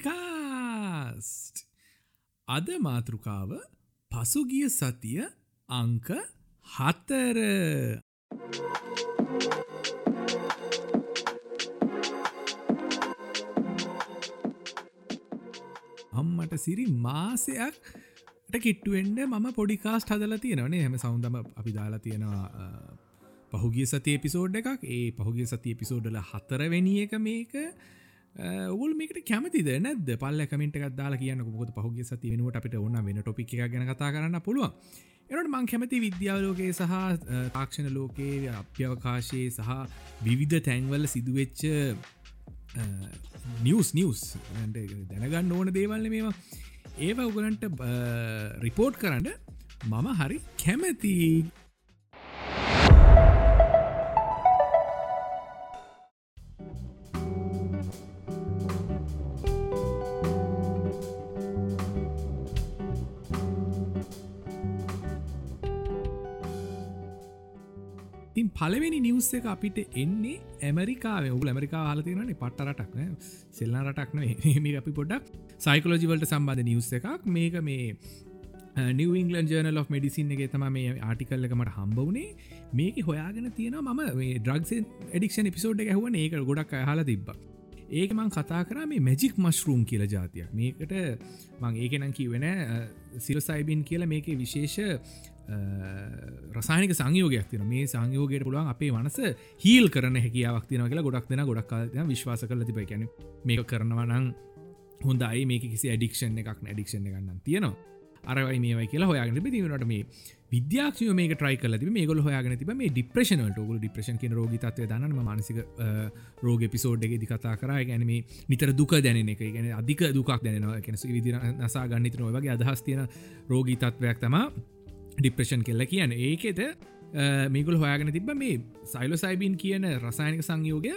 විශ්වය පොඩිකාස්ට් අද මාතෘකාව පසුගිය සතිය අංක හත්තර අම්මට සිරි මාසයක් කිට්ටුවෙන්ඩ මම පොඩිකාස්ට හදල තියෙනවනේ හැම සෞන්දම අපි දාලා තියෙනවා පහුගිය සති එපිසෝඩ් එකක්. ඒ පහුගේ සති එපිසෝඩ්ල හතරවැනි එක මේක. ඔගුල් මේකට කැමතිද? නැද පල්ල කමට දාලා කියන්න කොත් පහුගේ සති වෙනුවට අපිට ඔන්න වෙන ටොපික් එක ගැන කතා කරන්න පුළුවන්. එනට මං කැමති විද්‍යාලෝකයේ සහ තාක්ෂණ ලෝකයේ අභ්‍යවකාශයේ සහ විවිධ තැන්වල සිදුවෙච්ච නිියස් නිියස් දැනගන්න ඕන දේවල්ල මේවා. ඒව උගලන්ට රිපෝට් කරන්න මම හරි කැමති පලවෙනි නිවස් එක අපිට එන්නේ ඇමරිකාව. උ ඇමරිකා හලතිනනේ පට්ට රටක්න සෙල්ලා රටක්න මේ අපි පොඩක් සයිකලෝජිවලට සම්බන්ධ නිවස් එකක්. මේක මේ නිවංගලන් ජර්නල් of මෙඩිසින් එක තම මේ ආටිකල්ල එකමට හම්බවනේ මේක හොයාගෙන තියෙන ම ද්‍රක්ෂ එඩික්ෂන් එපිසෝඩ් එක හුවන ඒක ගොඩක් හලා තිබ්බ. ඒක මං කතා කර මේ මැජික් මශ්රූම් කියල ජාතියක් මේකට මං ඒකනම් කිවෙන සිරසයිබින් කියල මේක විශේෂ රසානික සංයෝගයක් තින මේ සංයෝගයට පුළුවන් අපේ වනස හීල් කරන හැකියාවක් තින කියලා ගොඩක් දෙෙන ගොඩක් විශ්වාස කල තිබ කැන මේක කරනවනං හොඳයි මේක කිසි ඩික්ෂන් එකක් ඩික්ෂණ ගන්න තියෙනවා. අරවයි මේ කියලා හොයාගෙන පිතිවනට මේ විද්‍යාක්ෂය මේ ට්‍රයි කල ති මේ ගොල හොයාගෙන තිබ මේ ඩිප්‍රේෂනට ගොල ඩිප්‍රේෂන් කියන රෝග තත්වය දන්න මානසික රෝග පිසෝඩ් එක කතා කර. ගැනීම නිතර දුක දැන එක. ගැන අධික දුකක් දැනවා කෙනස විදි නසා ගන්නතන ඔයගේ අදහස් තියෙන රෝගී තත්වයක් තමා ඩිප්‍රේෂන් කෙල්ල කියන ඒකෙද මේකුල් හොයාගෙන තිබ මේ සයිලෝ සයිබීන් කියන රසායනික සංයෝගය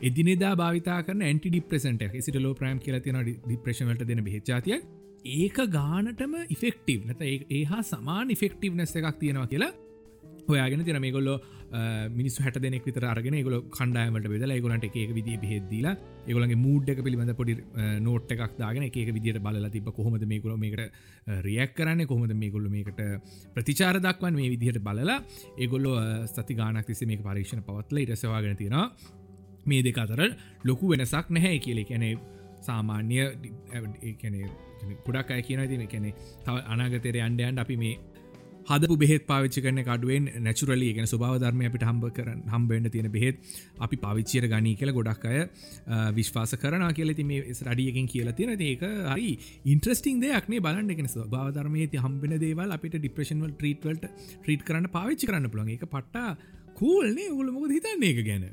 එදිනෙදා භාවිතා කරන ඇන්ටි ඩිප්‍රසන්ට සිට ලෝ ප්‍රෑම් කියල තින ඩිප්‍රේෂන්ලට දෙන බෙච්චාතිය ඒක ගානටම ඉෆෙක්ටව් නත ඒ හා සමාන ඉෆෙක්ටව් නැස්ස එකක් තියෙනවා කියලා හොයාගෙන තින මේ ගොල්ලෝ මිනිස් හැට දෙනෙක් විතර අරගෙන ගොල කණ්ඩායමට වෙදලා ගොලන්ට එක විදි බෙදදිලා ඒගොලගේ මූඩ්ඩක පිළිබඳ පොඩි නෝට් එකක් දාගෙන එක විදිට බල තිබ කොහොමද මේකුල මේකට රියක් කරන්න කොහොමද මේගොල්ල මේකට ප්‍රතිචාර දක්වන් මේ විදිහට බලලා ඒගොල්ලො ස්ති ගානක් තිසේ මේ පරීක්ෂණ පවත්ල ඉරසවාගෙන තියෙනවා. මේ දෙක අතර ලොකු වෙනසක් නැහැ කියලෙ. කැනෙ සාමාන්‍ය පුඩක් අය කියන තින කැනෙ තව අනාගතර අන්ඩයන්ට අපි මේ හදපු බෙත් පාවිච්චි කරන කඩුවෙන් නැචුරලි ගෙන ස්වභාව ධර්මය අපිට හම්බ කරන හම්බෙන්ට තියෙන බෙහෙත් අපි පවිච්චියට ගනී කියල ගොඩක් අය විශ්වාස කරන කියලති මේ රඩියකින් කියලා තියෙන ඒක හරි ඉන්ට්‍රස්ටිං දෙයක්නේ බලන්න. එකෙන ස්වභාවධර්මය ති හම්බෙන දේවල් අපිට ඩිප්‍රේෂන්වල් ට්‍රීටවල්ට ට්‍රීට් කරන්න පාවිච්චි කරන්න පුළන් එක පට්ට කූල්නේ උල මොක හිතන්නේ එක ගැන?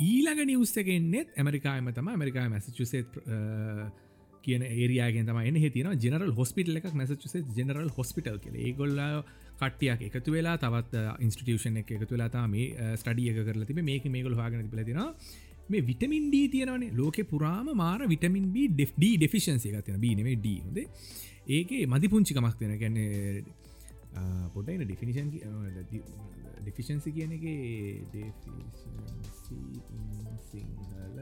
ඊළඟ නිවස්සගෙන්නෙත් ඇමරිකාම තම ඇමරිකා මැසචුසේත් කියන ඒරයාගෙන් තම එන හිතින ජනරල් හොස්පිටල් එකක් මැසචුසේ ජනරල් හොස්පිටල් කෙ ඒගොල්ල කට්ටියක් එකතු වෙලා තවත් ඉන්ස්ටියෂන එක එකතු වෙලා මේ ස්ටඩිය එක කරල තිබ. මේක මේගොල් හගෙන පිලතින මේ විටමින් ඩී තියෙනවනේ. ලෝක පුරාම මාර විටමින් බ ඩෙෆ්ඩ ඩෙෆිෂන්සිය එක තියෙන බීනේ ඩ හොද ඒක මදි පුංචිකමක් තියෙන ගැන්නේ පොටයින ඩිෆිනිෂන් ඩිෆිෂන්සි කියන එක සිංහල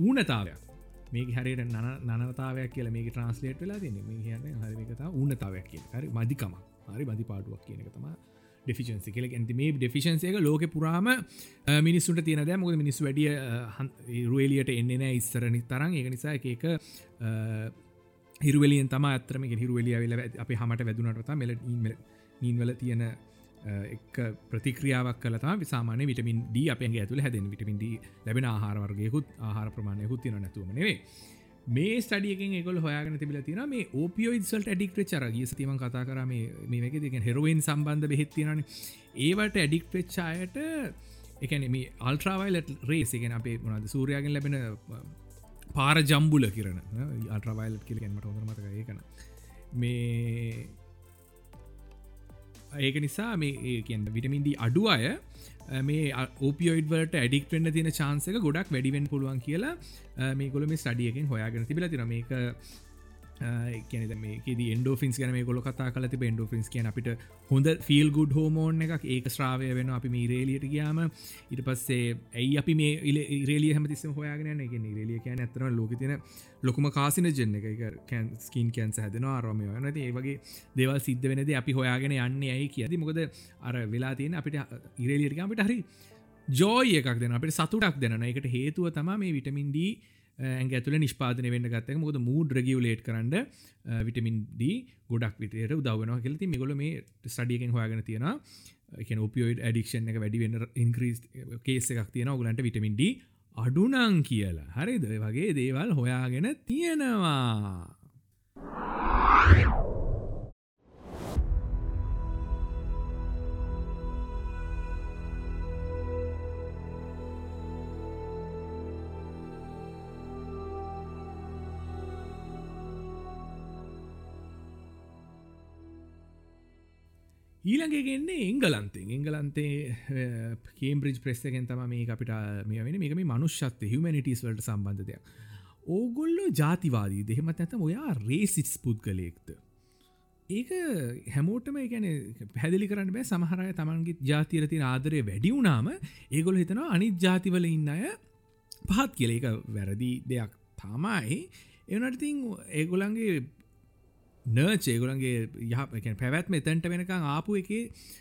ඌනතාවයක් මේ හරි නනතාවයක් කියල මේ ට්‍රන්ස්ලේට් වෙලා තින මේ හන හරිකතා ඌනතාවයක් කිය හරි මදිකම. හරි මදි පාටුවක් කියන එක තම ඩිෆිෂන්සි කියල. ඇති මේ ඩිෆිෂන්සේක ලෝක පුරාම මිනිස්සුට තියන දැ. මොක මිනිස් වැඩිය රුවලියට එන්නන ඉස්සරනි තරන් ඒ නිසා එක හිරුවලින් තම ඇතරම හිරුවලිය වෙල අප හමට වැදුනට මෙල නීන්වල තියෙන එක් ප්‍රතික්‍රියාවක් කලතා විසාමාන විටමින් ඩ අප ඇතුල හැදෙන් විටමින් ඩ ලැබෙන ආහාරවර්ගයකුත් ආහාර ප්‍රමාණයකුත් තින නැතුම නෙවේ මේ ස්ටඩියකින් එකොල් හොයාගෙන තිබල තින මේ ඕපියෝයිසල්ට ඇඩික් චර ගිය සතිම කතා කර මේක දෙක හෙරුවෙන් සම්බන්ධ බෙහෙත්තිනන ඒවට ඇඩික් වෙච්චායට එකන මේ අල්ට්‍රවයිලට රේසිගෙන අපේ මොනද සූරයාගෙන් ලැබෙන පාර ජම්බුල කිරන අටරවයිල්ට කියලගෙන්මට හොඳ මතක ඒකන මේ ඒක නිසා මේ කියන්න විටමින්ඩ අඩු අය මේ ඕපියෝයිඩ්වලට ඇඩික්ටෙන්න්න තින චාන්සක ගොඩක් වැඩිවෙන් පුළුවන් කියලා මේ කොළ මේ ස්ටඩියකින් හොයාගෙන තිබල තින මේක කැන මේ ෙන්ඩෝෆින්ස් ගැන මේ ගොල කතා කල ති ෙන්ඩෝෆින්ස් කියන අපිට හොඳ ෆිල් ගුඩ් හෝමෝන් එකක් ඒක ශ්‍රාවය වෙන අපි මේ රේලියට ගයාම. ඉට පස්සේ ඇයි අපි මේ රේලිය හමතිස්සම හොයාගෙන එක රේලිය කියන ඇතරන ලෝක තින ලොකුම කාසින ජන්න එක ස්කින් කැන්ස හැදෙන අරමය නති ඒවගේ දේවල් සිද්ධ වෙනද අපි හොයාගෙන යන්න ඇයි කියති මොකද අර වෙලා තියෙන අපිට ඉරේලියටකමට හරි ජෝය එකක් දෙන අපට සතුටක් දෙන එකට හේතුව තම මේ විටමින්ඩී ඇ ඇතුල නිෂ්පාදන වෙන්න ගත්තක මොද මූඩ් රගියවලේට් කරන්න විටමින් ඩ ගොඩක් විතයට උදවන කෙලති මෙගොල මේ ස්ටඩියකෙන් හොයාගෙන තියෙන එක ඔපියෝයිඩ් ඇඩික්ෂන් එක වැඩි වෙන්න ඉන්ක්‍රීස් කේස එකක් තියෙන ඔගලන්ට විටමින් ඩ අඩුනං කියලා. හරිද? වගේ දේවල් හොයාගෙන තියෙනවා. ඊළඟගෙන්නේ එංගලන්තෙන්. එංගලන්තේ කේම්බ්‍රිජ් ප්‍රෙස්සකෙන් තම මේ අපිට මේ වෙන මේක මේ මනුෂ්‍යත්ව හිමනිටස් වලට සම්බන්ධයක් ඕගොල්ලෝ ජාතිවාදී. දෙහෙමත් ඇතම ඔයා රේසිටස් පුද්ගලයෙක්ද? ඒක හැමෝටම ගැන පැදිලි කරන්න බෑ. සමහරය තමන්ගේ ජාතිරතින ආදරය වැඩි වුනාම ඒගොල හිතනවා අනිත් ජාතිවල ඉන්න අය පහත් කියල. එක වැරදි දෙයක් තාමයි. එවනටතින් ඒගොලන්ගේ නර්චේගුලන්ගේ යහ පැවැත්ම තැන්ට වෙනකං ආපු එක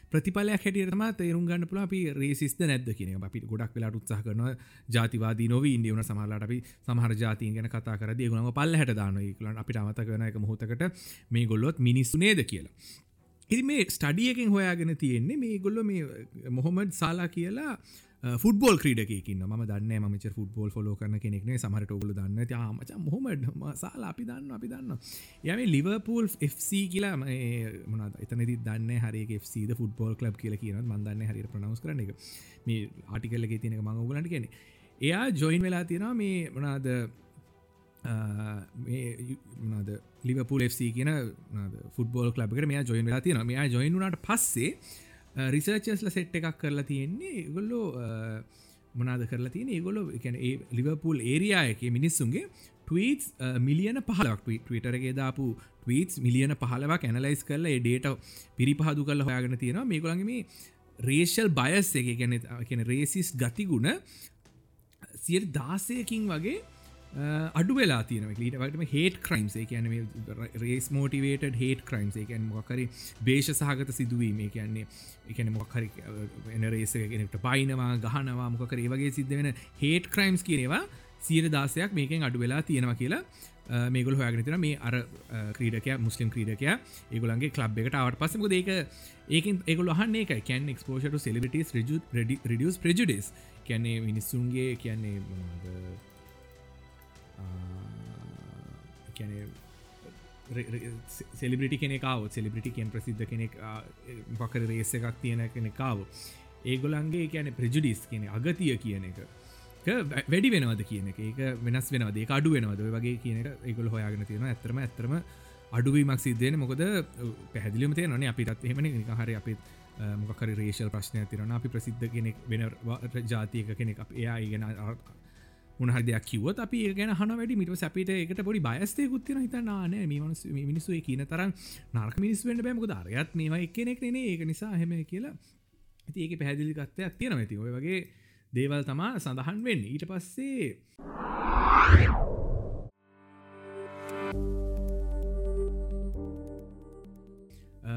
ප්‍රතිපලයක් හැටියටම තේරුම් ගන්න පුළ අපි රේසිස්ත නැද කියන අපි ගොඩක් වෙලාට උත්සාහ කරන ජාතිවාදී නොව ඉන්දියවන සමහලාට අපි සමහර ජාතින් ගැන කතා කර දියගුණම පල්ල හට දාන කලන් අපිට අමත කරන එක මොහොතකට මේ ගොල්ලොත් මිනිස්සු නේද කියලා. ඉරි මේ ස්ටඩියකින් හොයාගෙන තියෙන්නේ මේ ගොල්ල මේ මොහොමඩ් සාලා කියලා ෆුටබෝල් ක්‍රීඩකින්න ම දන්න මච ෆුටබෝල් ෆොලෝ කරන කෙනෙක්නේ සමහට ඔගුල දන්න යාමච මොහොමඩ සාලා අපි දන්න අපි දන්න යම ලිවපූල් FC කියලා මනද එතනති දන්න හරි ද ෆුටබෝල් ලබ් කියල කියන මන්දන්න හරි ප්‍රනවස් කරන එක. මේ ආටිකල්ලගේ තියනක මං ඔගලට කියෙන එයා ජොයින් වෙලා තියෙනවා මේ මනාද මනාද ලිවපුල් FC කියන ෆුටබෝල් ලබ්කට මේ ජොයින් වෙලා තියෙන මේ ජොයින්ුනට පස්සේ Uh, රිසර්චස්ල සෙට් එකක් කරලා තියෙන්නේ ගොල්ලෝ uh, මනාද කරලා තියෙන ඒගොලො එකැන ඒ ලිවපුල් ඒරයායක මිනිස්සුන්ගේ ටීටස් මිලියන පහලක් ටවිටරගේ දාපු ටීටස් මිලියන පහලවක් ඇනලයිස් කරල ඩේට පිරිපහදු කල හොයාගෙන තියෙනවා. මේගොළන්ගේ මේ රේෂල් බයස් එක ගැන කියන රේසිස් ගතිගුණ සියට දාසයකින් වගේ අඩු වෙලා තියන ඊට වටම හේට ක්‍රයිම්ස් කියන රේස් මෝටිවේට හේට ක්‍රයිම්ස් එකන් මොකරි බේෂ සහගත සිදුවීම කියන්නේ එකන මොක්හරි එන රේසගෙනට පයිනවා ගහනවා මොකර ඒවගේ සිද්ධ වෙන හේට ක්‍රයිම්ස් කියනවා සීර දාසයක් මේකෙන් අඩු වෙලා තියෙනවා කියලා මේගුල හොයාගනතින මේ අර ක්‍රීඩකය මුස්ලිම් ක්‍රීඩකය ඒගුලන්ගේ කලබ් එකට අවට පසම ඒක ඒකින් ඒගුල හන්නේ එක කැන් එක්ස්පෝෂට සෙලිටිස් රජ රඩියස් ප්‍රජඩස් කියන්නේ මිනිස්සුන්ගේ කියන්නේ කැන සෙලිබිටි කෙනෙකාව සෙලිබිටි කියෙන් ප්‍රසිද්ධ කෙනෙක් පකර රේස එකක් තියෙන කෙනෙකාව ඒගොලන්ගේ කියන ප්‍රජුඩිස් කියන අගතිය කියන එක. වැඩි වෙනවද කියන එක? ඒක වෙනස් වෙනවද? ඒ අඩු වෙනවද? වගේ කියන ඒගොල හොයාගෙන තියෙන ඇතරම ඇතරම අඩුවීමක් සිද්ධයන මොකද පැහදිලිම තේ නොනේ අපිටත් එහෙමන හරි අපිත් මොකර රේෂල් ප්‍රශ්නය තිරන අපි ප්‍රසිද්ධ කෙනෙක් වෙන ජාතියක කෙනෙක් එයා ඉගෙන උනහදයක් කිවත් අපි ගැන හන වැඩි. මිට සැපිට එකට පොඩි බයස්තය ගුත්තින හිතනාන මනස් මිනිස්සු කියන තරම් නර්ක මිනිස් වන්න බෑමක දරයත් මේවා එකනෙක් නේ ඒක නිසා හෙම කියලා ඇති ඒක පැහැදිලි ගත්තයක් තියෙන ඇති ඔය වගේ දේවල් තමා සඳහන් වෙන්න. ඊට පස්සේ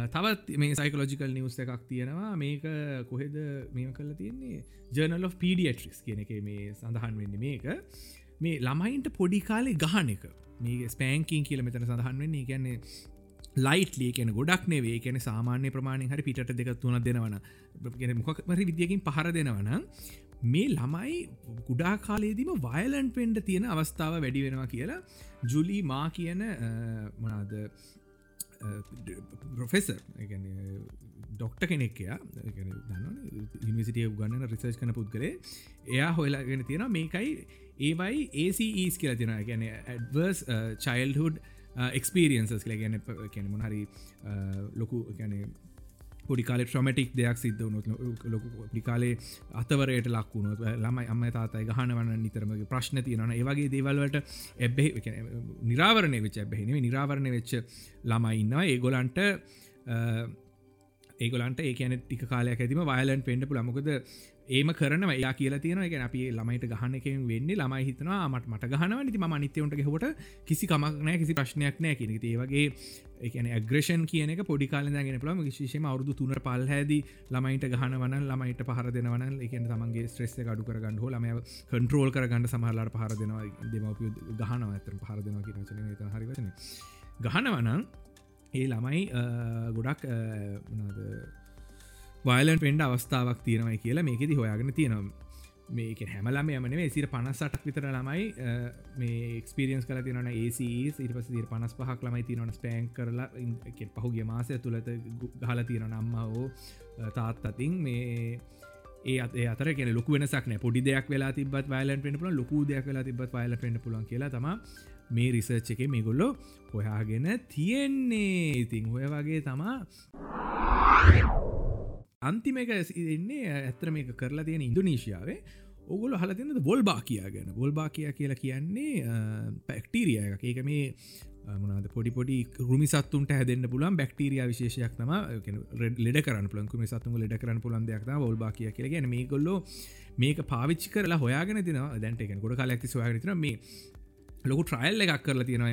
තවත් මේ සයිකලෝජිකල් නිවස් එකක් තියෙනවා. මේක කොහෙද මේම කල තියන්නේ? ජර්නල් of පඩියට්‍රිස් කියන එක මේ සඳහන් වෙන්න මේක. මේ ළමයින්ට පොඩි කාලේ ගහන එක. මේ ස්පෑන්කින් කියල මෙතන සඳහන් වෙන්නේ. ගැන්නේ ලයිට්ලි කියන ගොඩක් නෙවේ කියන සාමාන්‍ය ප්‍රමාණය හරි පිට දෙක තුන දෙනවන මොකමරි විදිියකින් පහර දෙනවන මේ ළමයි ගුඩා කාලේදීම වයලන්ට පෙන්ඩ තියෙන අවස්ථාව වැඩි වෙනවා කියලා ජුලි මා කියන මනාද ප්‍රොෆෙසර් ඩොක්ට කෙනෙක්කයා දන්න ඉනිසිටිය ගන්න රිසර්ච් කන පුද්ගලේ එයා හොයලාගෙන තියෙන මේකයි ඒවයි ඒස් කියලා තිෙන ගැන ඇඩවර්ස් චයිල්හුඩ් එක්ස්පිරියන්සස් කියල. ගැන කැන මොහරි ලොකු ගැන පොඩිකාල ට්‍රමටික් දෙයක් සිද්ධ වුණොත් ලොකු පොඩිකාලේ අතවරයට ලක්වුණොත් ළමයි අම්ම තාතයි ගහනවන්න නිතරමගේ ප්‍රශ්න තියෙනන ඒවගේ දේවල්වට එබ්බෙ නිරාවරණය වෙච් ඇබෙහිනේ නිරාවරණය වෙච්ච ළමයි ඉන්නවා. ඒගොලන්ට ඒගොලන්ට ඒකන ටික කාලයක් ඇතිම වයලන් පෙන්ඩපු ලමකොද ඒම කරන යා කියලා තියෙන එක අපි ළමයිට ගහන එකෙන් වෙන්නේ. ළමයි හිතනවා මට මට ගහනව නති ම නිතයවන්ට හොට කිසි කමක්නෑ කිසි ප්‍රශ්නයක් නෑ කියෙනෙ ඒවගේ එකන ඇග්‍රෂන් කියන පොඩි කාලගෙන පලම විශේෂම අවුදු තුන පල් හැද ළමයිට ගහනවන ළමයිට පහර දෙනවන එකන තමන්ගේ ස්ට්‍රෙස්ස අඩු කරගන්න හෝ ළම කන්ට්‍රෝල් කරගන්න සමහලාට පහර දෙනවා. දෙමපිය ගහනව ඇතර පහර දෙනවා කියන වචන හරිවචන ගහනවනං ඒ ළමයි ගොඩක් වයිලන් පෙන්ඩ අවස්ථාවක් තියෙනවයි කියලා මේකෙති හොයාගෙන තියෙනවා. මේක හැමලම යමනේ සිර පනස්සටක් විතර ළමයි මේ එක්ස්පිරියන්ස් කල තියන ඒස ඉරිපස දිර පනස් පහක් ළමයි තියනවන ස්පෑන් කරලා පහුගේ මාසය තුළත ගහල තියෙන නම්ම හෝ තාත් අතින් මේ ඒ අතර කියෙන ලොක වෙනසක්න පොඩි දෙයක් වෙලා තිබත් වයිලන් පෙන්න්න පුල ලොකු දෙයක් වෙලා තිබත් වයිල පෙන්න්න පුලන් කියලා තම මේ රිසර්ච් එක මේ ගොල්ලො හොයාගෙන තියෙන්නේ. ඉතින් හොය වගේ තමා අන්තිම එක එන්නේ ඇත්තර මේක කරලා තියෙන ඉන්දුනීශයාවේ ඔගොල හලතිනද බොල්බා කියා ගැන. බොල්බා කියා කියලා කියන්නේ පැක්ටීරිය එක ඒක මේ මනද පොඩි පොඩි රුමි සත්තුන්ට හැදන්න පුලන් බක්ටීරිය විශේෂයක් තම ලෙඩ කරන පුලන්කුම සත්තුම ලෙඩ කරන පුලන් දෙයක් බොල්බා කිය කියලා ගැන මේ ගොල්ලෝ මේක පාවිච්චි කරලා හොයාගෙන තින දැන්ට එක ගොඩ කාලක්ති සොයාගතන මේ ලොක ට්‍රයිල් එකක් කරලා තියෙන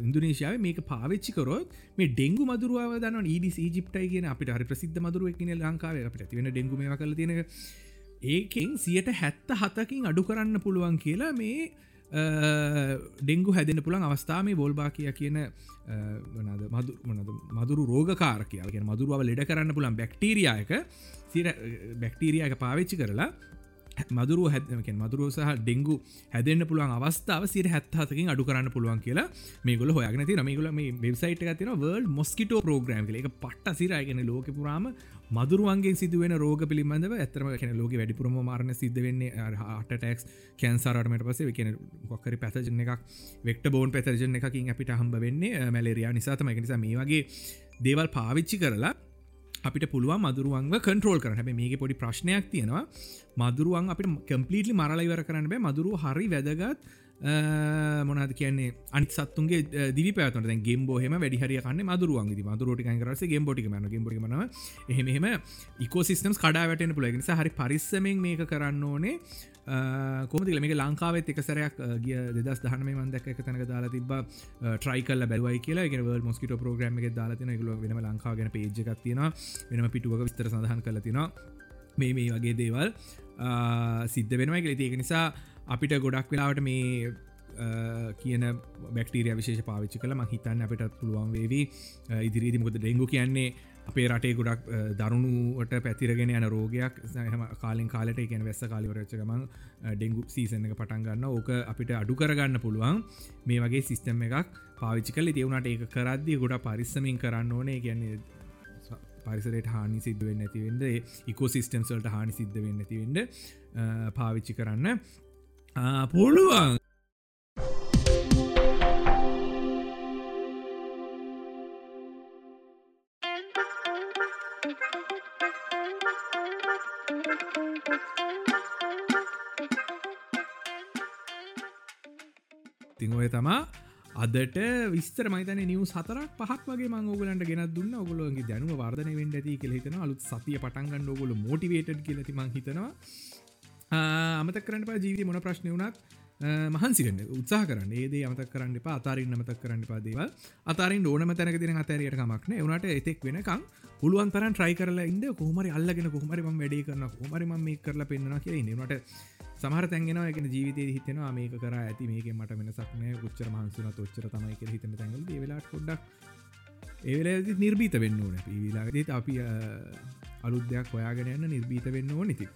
ඉන්දුනේශාව මේක පාවිච්චිකරොත් මේ ඩෙංගු මදුරුව දන ඊඩිස් ජිප්ටයි කියන අපිට හරි ප්‍රසිද්ධ මදුරුව කියන ලංකාව. අපිට තිවෙන ඩෙංගුම කල තියෙන ඒකෙන් සියට හැත්ත හතකින් අඩු කරන්න පුළුවන් කියලා මේ ඩෙංගු හැදෙන පුළන් අවස්ථා මේ බොල්බා කිය කියන මදුරු රෝගකාරකයාව කියෙන මදුරුව ලෙඩ කරන්න පුළන් බැක්ටීරියයක සිර බැක්ටීරියක පාවිච්චි කරලා මදුරුව හැදමකෙන් මදුරුව සහ ඩෙංගු හැදන්න පුළුවන් අවස්ථාව සිර හැත්තහතකින් අඩු කරන්න පුළුවන් කියලා මේගොල හොයගෙන ති මේගොල මේ වෙබ්සයිට් තින වර්ල් මොස්කිටෝ ප්‍රෝග්‍රම් එක පට්ට සිරයගෙන ලෝක පුරාම මදුරුවන්ගේ සිදුවෙන රෝග පිළිබඳව ඇතරම කෙන ලෝක වැඩිපුරම මාරණ සිද්ධ වෙන්නේ හටටෙක්ස් කැන්සාරටමට පසේ කෙන කොක්කරි පැතජන එකක් වෙක්ට බෝන් පැතරජන එකකින් අපිට හම්බ වෙන්නේ මැලරයා නිසාතම එක නිසා මේ වගේ දේවල් පාවිච්චි කරලා අපිට පුළුවන් මදුරුවන්ව කන්ට්‍රෝල් කරන හැබ මේක පොඩි ප්‍රශ්නයක් තියෙනවා. මදුරුවන් අපිට කම්පලිටලි මරලයිවර කරන්න බෑ. මදුරුව හරි වැදගත් මොනද කියන්නේ අනි සත්තුන්ගේ දිවි පැවතට ගෙම්බෝහෙම වැඩිහරිය කන්න මදුරුවන් ති මදුරට කරස ගෙම්බොටි මන ගෙම්බොටි මන එහෙම ඉකෝසිස්ටම්ස් කඩා වැටෙන පුලගෙන හරි පරිස්සමෙන් මේක කරන්න ඕනේ. කොමතිල මේක ලංකාවත් එක සරයක් ගිය දෙදස් දහනම මන්දක් එක තැනක දාලා තිබ ට්‍රයිකල් බැලවයි කියලා. ගෙනවල් මොස්කිට ප්‍රෝග්‍රම එක දාලතින ගල වෙනම ලංකාගෙන පේජ්ජක් තියෙන වෙනම පිටුවක විස්තර සඳහන් කල තින මේ මේ වගේ දේවල් සිද්ධ වෙනවා එක ඒක නිසා අපිට ගොඩක් වෙලාවට මේ කියන බක්ටීරිය විශේෂ පාවිච්චි කළ මහිතන්න අපිටත් පුළුවන් වේවී. ඉදිරිදි මොකද ඩෙංගු කියන්නේ අපේ රටේ ගොඩක් දරුණුවට පැතිරගෙන යන රෝගයක්. සහම කාලින් කාලට එකන වැස්ස කාලිවරච්චකමන් ඩෙංගු සීසන එක පටන් ගන්න ඕක අපිට අඩු කරගන්න පුළුවන්. මේ වගේ සිිස්ටම් එකක් පාවිච්චි කල තිවුණට ඒක කරද්දි ගොඩ පරිස්සමින් කරන්න ඕනේ. කියන්නේ පරිසරට හානි සිද්ධුවෙන් නැතිවෙන්ද ඉකෝ සිිස්ටම්සල්ට හානි සිද්ධ වෙන්න නැතිවෙන්ඩ පාවිච්චි කරන්න. පුළුවන්. ඔය තමා අදට විස්තර මතන නිවස් හතරක් පහක් වගේ මංගෝගලන්ට ගෙන දුන්න. ඔගොලොගේ දැනුම වර්ධන වෙන්ඩ ඇති කෙහෙතන අලුත් සතිය පටන්ගන්න ඔගොල මෝටිවේටඩ් කියලති මං හිතනවා. අමතක් කරන්න පා ජීවිත මොන ප්‍රශ්නය වුණත් මහන්සිකන්න උත්සා කරන්න. ඒදේ අමතක් කරන්න පා අතාරින් අමතක් කරන්න පාදේව අතාරින් ඕනම තැනක දෙන අතරයට මක්න එවනට එතෙක් වෙනකම් පුළුවන් තරන් ට්‍රයි කරලා ඉද කොහමරි අල්ලගෙන කොහමරිම වැඩේ කරන්න කොමරිම මේ කරලා පෙන්න්න කිය නට සමහර තැන්ගෙන එක ජීවිත හිතෙනවා මේක කර ඇති මේක මට වෙනසක්නය උච්චර මහන්සුන තොච්චර තමයි කිය හිතන තැඟල වෙලාට කොඩක් ඒවෙල නිර්බීත වෙන්න ඕන. පිවිලාගේත් අපි අලුද්‍යයක් හොයාගෙන යන්න නිර්බීත වෙන්න ඕනිති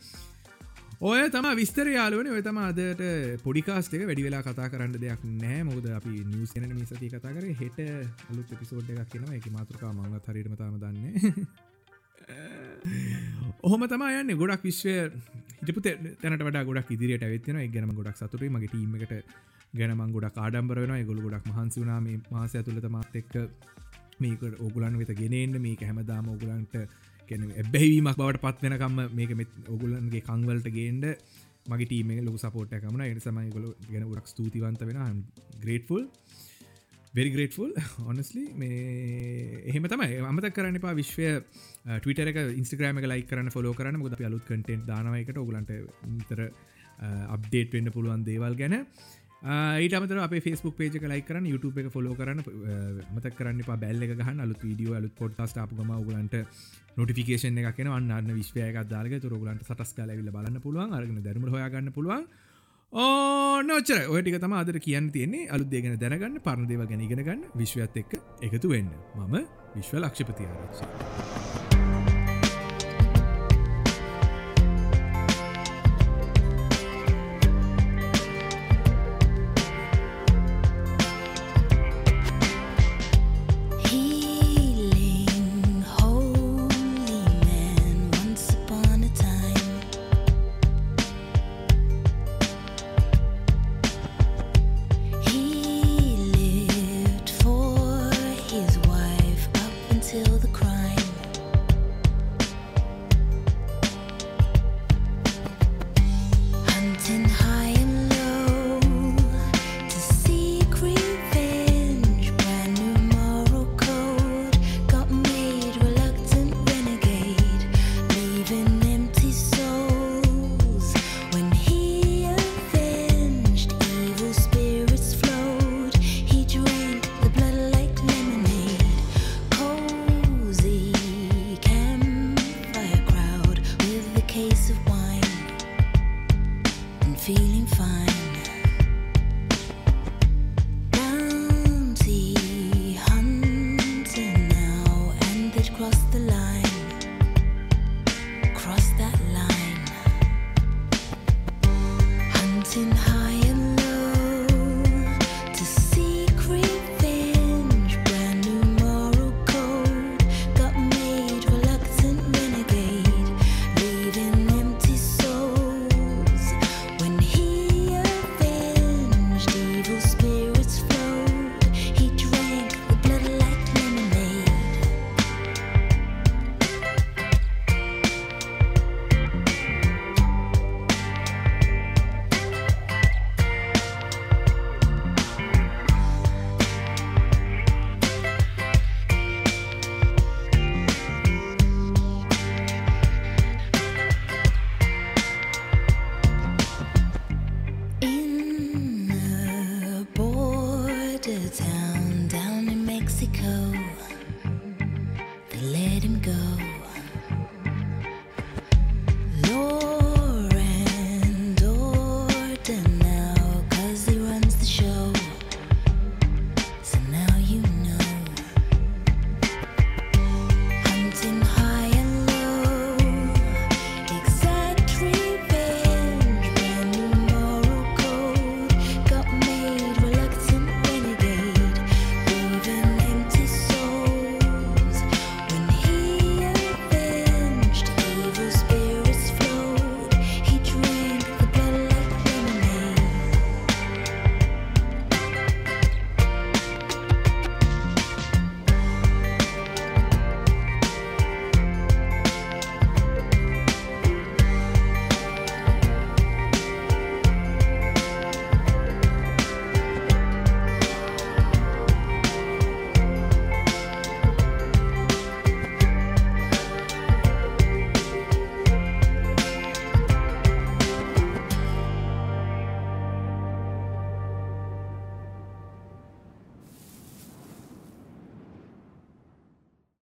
ඔය තම විස්තර යාලුවන ඔය තම අදට පොඩිකාස්ටක වැඩි වෙලා කතා කරන්න දෙයක් නෑ මොද අපි නිියසන මිසති කතා කර. හෙට අලුත් පිසෝඩ් එකක් කියෙනවා එක මාතෘකා මංගත් හරිටම තම දන්න ඔහොම තමා යන්න ගොඩක් විශ්වය හිටපු තැනට වඩ ගොඩක් ඉදිරියට ඇත්වෙන ගැනම ගොඩක් සතුරේ මගේ ටීමකට ගැනම ගොඩක් ආඩම්බර වෙන ගොල ගොඩක් මහන්සි වුනා මේ මාසය ඇතුළත මාත් එක්ක මේක ඕගුලන් වෙත ගෙනෙන්න්න මේක හැමදාම ඕගුලන්ට එබැහිවීමක් බවට පත්වෙනකම්ම මේක මෙ ඔගුලන්ගේ කංවලට ගේන්ඩ මගේ ටීම ලොක සපෝට් කමන එට සමයිගොල ගැන උරක් ස්තුතිවන්ත වෙන ග්‍රේට්ෆුල් වෙරි ග්‍රේට්ෆුල් ඔනස්ලි මේ එහෙම තමයි. අමත කරන්න පා විශ්වය ටවිට ඉස්ට්‍රම ලයි කරන ෆොලෝ කරන ගොද අලුත් කටෙන්් දානවයකට ඔගලන්ට තර අප්ඩේට් වෙන්න පුළුවන් දේවල් ගැන. ඊට අමතර අප ෆස්බුක් පේජ ලයි කරන්න YouTube එක ෆොලෝ කරන්න මත කරන්න පා බැල්ල එක ගහන්න අලුත් වීඩියෝ අලුත් පොඩ්ටස් ාපුගම ගලන්ට නොටිකේෂන එකන අන්න විශ්වයක දාලක තුරගලන්ට සටස් කාල විල බලන්න පුළුවන් අරගෙන දැරම හොයාගන්න පුළුවන්. ඕනෝචර ඔයටික තම අදර කියන්න තියන්නේ. අලුත්දේගෙන දැනගන්න පරණදේව ගැන ඉගෙනගන්න විශ්වත් එක්ක එකතු වෙන්න. මම විශ්ව ලක්ෂපති ආරක්ෂ. feeling fine.